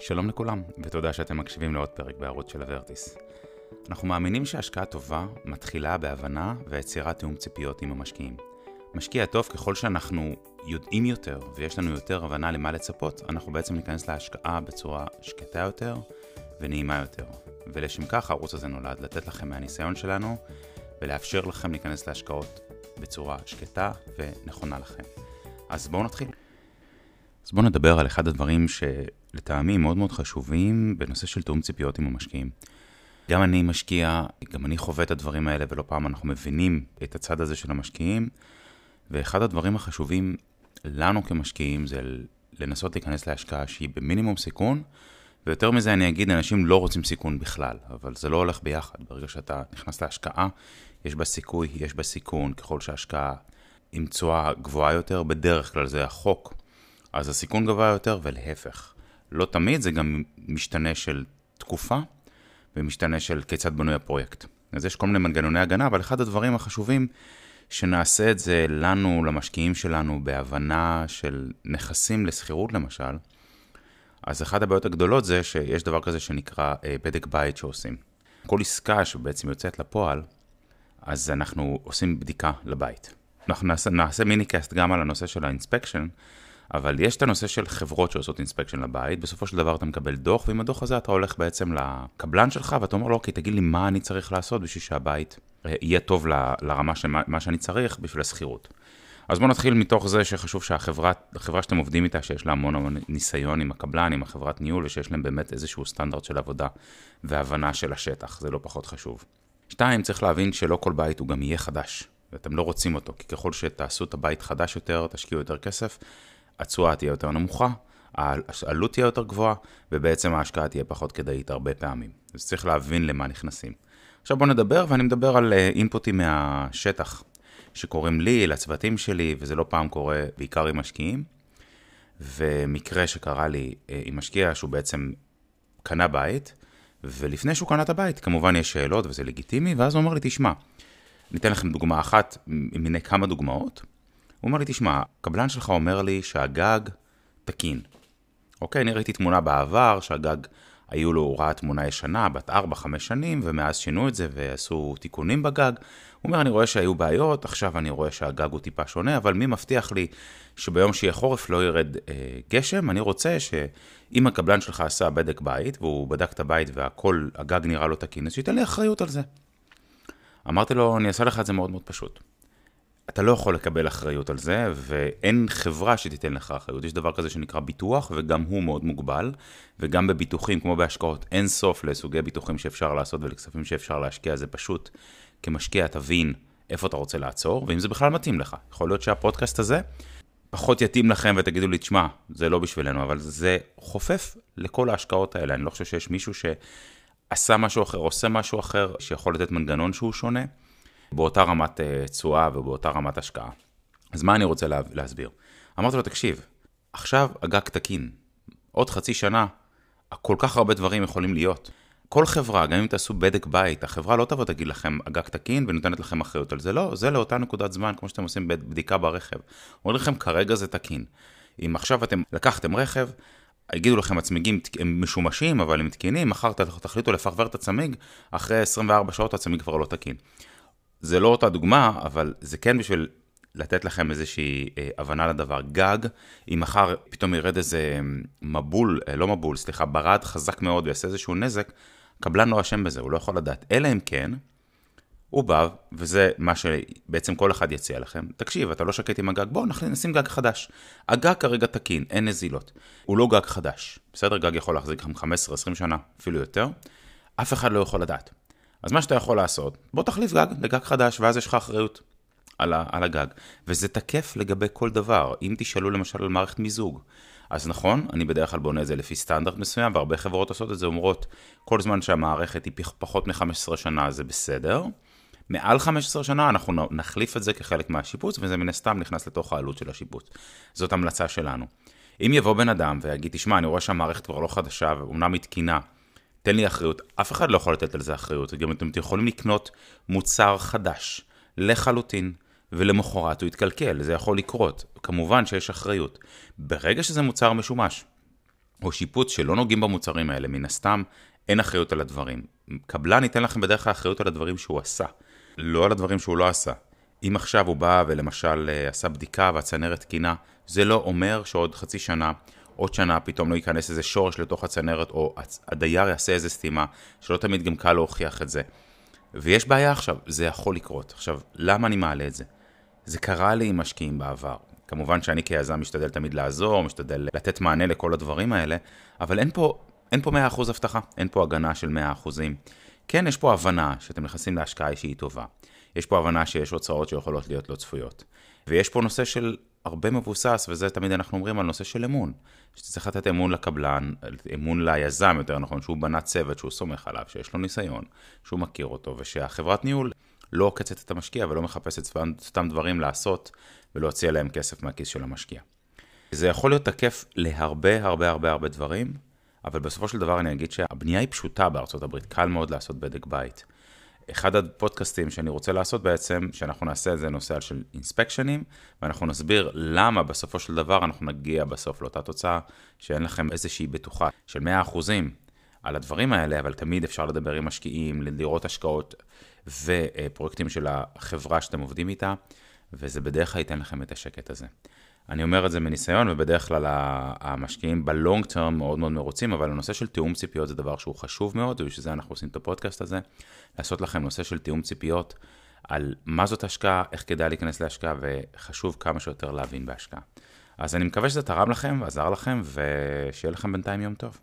שלום לכולם, ותודה שאתם מקשיבים לעוד פרק בערוץ של הוורטיס. אנחנו מאמינים שהשקעה טובה מתחילה בהבנה ויצירת תיאום ציפיות עם המשקיעים. משקיע טוב ככל שאנחנו יודעים יותר ויש לנו יותר הבנה למה לצפות, אנחנו בעצם ניכנס להשקעה בצורה שקטה יותר ונעימה יותר. ולשם כך הערוץ הזה נולד, לתת לכם מהניסיון שלנו ולאפשר לכם להיכנס להשקעות בצורה שקטה ונכונה לכם. אז בואו נתחיל. אז בואו נדבר על אחד הדברים שלטעמי מאוד מאוד חשובים בנושא של תאום ציפיות עם המשקיעים. גם אני משקיע, גם אני חווה את הדברים האלה, ולא פעם אנחנו מבינים את הצד הזה של המשקיעים, ואחד הדברים החשובים לנו כמשקיעים זה לנסות להיכנס להשקעה שהיא במינימום סיכון, ויותר מזה אני אגיד, אנשים לא רוצים סיכון בכלל, אבל זה לא הולך ביחד. ברגע שאתה נכנס להשקעה, יש בה סיכוי, יש בה סיכון, ככל שההשקעה עם תשואה גבוהה יותר, בדרך כלל זה החוק, אז הסיכון גבוה יותר ולהפך. לא תמיד, זה גם משתנה של תקופה ומשתנה של כיצד בנוי הפרויקט. אז יש כל מיני מנגנוני הגנה, אבל אחד הדברים החשובים, שנעשה את זה לנו, למשקיעים שלנו, בהבנה של נכסים לשכירות למשל, אז אחת הבעיות הגדולות זה שיש דבר כזה שנקרא אה, בדק בית שעושים. כל עסקה שבעצם יוצאת לפועל, אז אנחנו עושים בדיקה לבית. אנחנו נעשה, נעשה minicast גם על הנושא של ה inspection, אבל יש את הנושא של חברות שעושות inspection לבית, בסופו של דבר אתה מקבל דוח, ועם הדוח הזה אתה הולך בעצם לקבלן שלך, ואתה אומר לו, אוקיי, תגיד לי מה אני צריך לעשות בשביל שהבית אה, יהיה טוב ל, לרמה של מה שאני צריך בשביל השכירות. אז בואו נתחיל מתוך זה שחשוב שהחברה שאתם עובדים איתה, שיש לה המון המון ניסיון עם הקבלן, עם החברת ניהול, ושיש להם באמת איזשהו סטנדרט של עבודה והבנה של השטח, זה לא פחות חשוב. שתיים, צריך להבין שלא כל בית הוא גם יהיה חדש, ואתם לא רוצים אותו, כי ככל שתעשו את הבית חדש יותר, תשקיעו יותר כסף, התשואה תהיה יותר נמוכה, העלות תהיה יותר גבוהה, ובעצם ההשקעה תהיה פחות כדאית הרבה פעמים. אז צריך להבין למה נכנסים. עכשיו בואו נדבר, ואני מדבר על אה, אינפוטים מהשטח, שקורים לי, לצוותים שלי, וזה לא פעם קורה בעיקר עם משקיעים. ומקרה שקרה לי אה, עם משקיע שהוא בעצם קנה בית, ולפני שהוא קנה את הבית, כמובן יש שאלות וזה לגיטימי, ואז הוא אומר לי, תשמע, ניתן לכם דוגמה אחת מיני כמה דוגמאות. הוא אומר לי, תשמע, הקבלן שלך אומר לי שהגג תקין. אוקיי, אני ראיתי תמונה בעבר שהגג, היו לו, הוראה תמונה ישנה, בת 4-5 שנים, ומאז שינו את זה ועשו תיקונים בגג. הוא אומר, אני רואה שהיו בעיות, עכשיו אני רואה שהגג הוא טיפה שונה, אבל מי מבטיח לי שביום שיהיה חורף לא ירד אה, גשם? אני רוצה שאם הקבלן שלך עשה בדק בית, והוא בדק את הבית והכל, הגג נראה לא תקין, אז שייתן לי אחריות על זה. אמרתי לו, אני אעשה לך את זה מאוד מאוד פשוט. אתה לא יכול לקבל אחריות על זה, ואין חברה שתיתן לך אחריות. יש דבר כזה שנקרא ביטוח, וגם הוא מאוד מוגבל, וגם בביטוחים, כמו בהשקעות, אין סוף לסוגי ביטוחים שאפשר לעשות ולכספים שאפשר להשקיע, זה פשוט, כמשקיע תבין איפה אתה רוצה לעצור, ואם זה בכלל מתאים לך. יכול להיות שהפודקאסט הזה פחות יתאים לכם ותגידו לי, תשמע, זה לא בשבילנו, אבל זה חופף לכל ההשקעות האלה. אני לא חושב שיש מישהו שעשה משהו אחר, עושה משהו אחר, שיכול לתת מנגנון שהוא שונה. באותה רמת אה, תשואה ובאותה רמת השקעה. אז מה אני רוצה לה, להסביר? אמרתי לו, תקשיב, עכשיו הגג תקין, עוד חצי שנה, כל כך הרבה דברים יכולים להיות. כל חברה, גם אם תעשו בדק בית, החברה לא תבוא תגיד לכם, הגג תקין ונותנת לכם אחריות על זה. לא, זה לאותה נקודת זמן, כמו שאתם עושים בדיקה ברכב. אומרים לכם, כרגע זה תקין. אם עכשיו אתם לקחתם רכב, יגידו לכם הצמיגים הם משומשים, אבל הם תקינים, מחר תחליטו לפרבר את הצמיג, אחרי 24 שעות הצמיג כבר לא תקין. זה לא אותה דוגמה, אבל זה כן בשביל לתת לכם איזושהי אה, הבנה לדבר. גג, אם מחר פתאום ירד איזה מבול, אה, לא מבול, סליחה, ברד חזק מאוד ויעשה איזשהו נזק, קבלן לא אשם בזה, הוא לא יכול לדעת. אלא אם כן, הוא בא, וזה מה שבעצם כל אחד יציע לכם. תקשיב, אתה לא שקט עם הגג, בוא נשים גג חדש. הגג כרגע תקין, אין נזילות. הוא לא גג חדש. בסדר, גג יכול להחזיק לכם 15-20 שנה, אפילו יותר. אף אחד לא יכול לדעת. אז מה שאתה יכול לעשות, בוא תחליף גג לגג חדש, ואז יש לך אחריות על, ה, על הגג. וזה תקף לגבי כל דבר. אם תשאלו למשל על מערכת מיזוג, אז נכון, אני בדרך כלל בונה את זה לפי סטנדרט מסוים, והרבה חברות עושות את זה, אומרות, כל זמן שהמערכת היא פחות מ-15 שנה זה בסדר. מעל 15 שנה אנחנו נחליף את זה כחלק מהשיפוץ, וזה מן הסתם נכנס לתוך העלות של השיפוץ. זאת המלצה שלנו. אם יבוא בן אדם ויגיד, תשמע, אני רואה שהמערכת כבר לא חדשה, ואומנם היא תקינה, תן לי אחריות. אף אחד לא יכול לתת על זה אחריות. גם אתם יכולים לקנות מוצר חדש לחלוטין, ולמחרת הוא יתקלקל, זה יכול לקרות. כמובן שיש אחריות. ברגע שזה מוצר משומש, או שיפוץ שלא נוגעים במוצרים האלה, מן הסתם אין אחריות על הדברים. קבלן ייתן לכם בדרך כלל אחריות על הדברים שהוא עשה, לא על הדברים שהוא לא עשה. אם עכשיו הוא בא ולמשל אה, עשה בדיקה והצנרת תקינה, זה לא אומר שעוד חצי שנה, עוד שנה פתאום לא ייכנס איזה שורש לתוך הצנרת, או הדייר יעשה איזה סתימה, שלא תמיד גם קל להוכיח את זה. ויש בעיה עכשיו, זה יכול לקרות. עכשיו, למה אני מעלה את זה? זה קרה לי עם משקיעים בעבר. כמובן שאני כיזם משתדל תמיד לעזור, משתדל לתת מענה לכל הדברים האלה, אבל אין פה, אין פה 100% הבטחה, אין פה הגנה של 100%. כן, יש פה הבנה שאתם נכנסים להשקעה שהיא טובה. יש פה הבנה שיש הוצאות שיכולות להיות לא צפויות. ויש פה נושא של הרבה מבוסס, וזה תמיד אנחנו אומרים על נושא של אמון. שאתה צריך לתת אמון לקבלן, אמון ליזם יותר נכון, שהוא בנה צוות שהוא סומך עליו, שיש לו ניסיון, שהוא מכיר אותו, ושהחברת ניהול לא עוקצת את המשקיע ולא מחפשת סתם דברים לעשות ולהוציא עליהם כסף מהכיס של המשקיע. זה יכול להיות תקף להרבה הרבה הרבה הרבה דברים, אבל בסופו של דבר אני אגיד שהבנייה היא פשוטה בארצות הברית, קל מאוד לעשות בדק בית. אחד הפודקאסטים שאני רוצה לעשות בעצם, שאנחנו נעשה איזה נושא של אינספקשנים, ואנחנו נסביר למה בסופו של דבר אנחנו נגיע בסוף לאותה תוצאה, שאין לכם איזושהי בטוחה של 100% על הדברים האלה, אבל תמיד אפשר לדבר עם משקיעים, לראות השקעות ופרויקטים של החברה שאתם עובדים איתה, וזה בדרך כלל ייתן לכם את השקט הזה. אני אומר את זה מניסיון, ובדרך כלל המשקיעים בלונג טרם מאוד מאוד מרוצים, אבל הנושא של תיאום ציפיות זה דבר שהוא חשוב מאוד, ובשביל זה אנחנו עושים את הפודקאסט הזה, לעשות לכם נושא של תיאום ציפיות על מה זאת השקעה, איך כדאי להיכנס להשקעה, וחשוב כמה שיותר להבין בהשקעה. אז אני מקווה שזה תרם לכם ועזר לכם, ושיהיה לכם בינתיים יום טוב.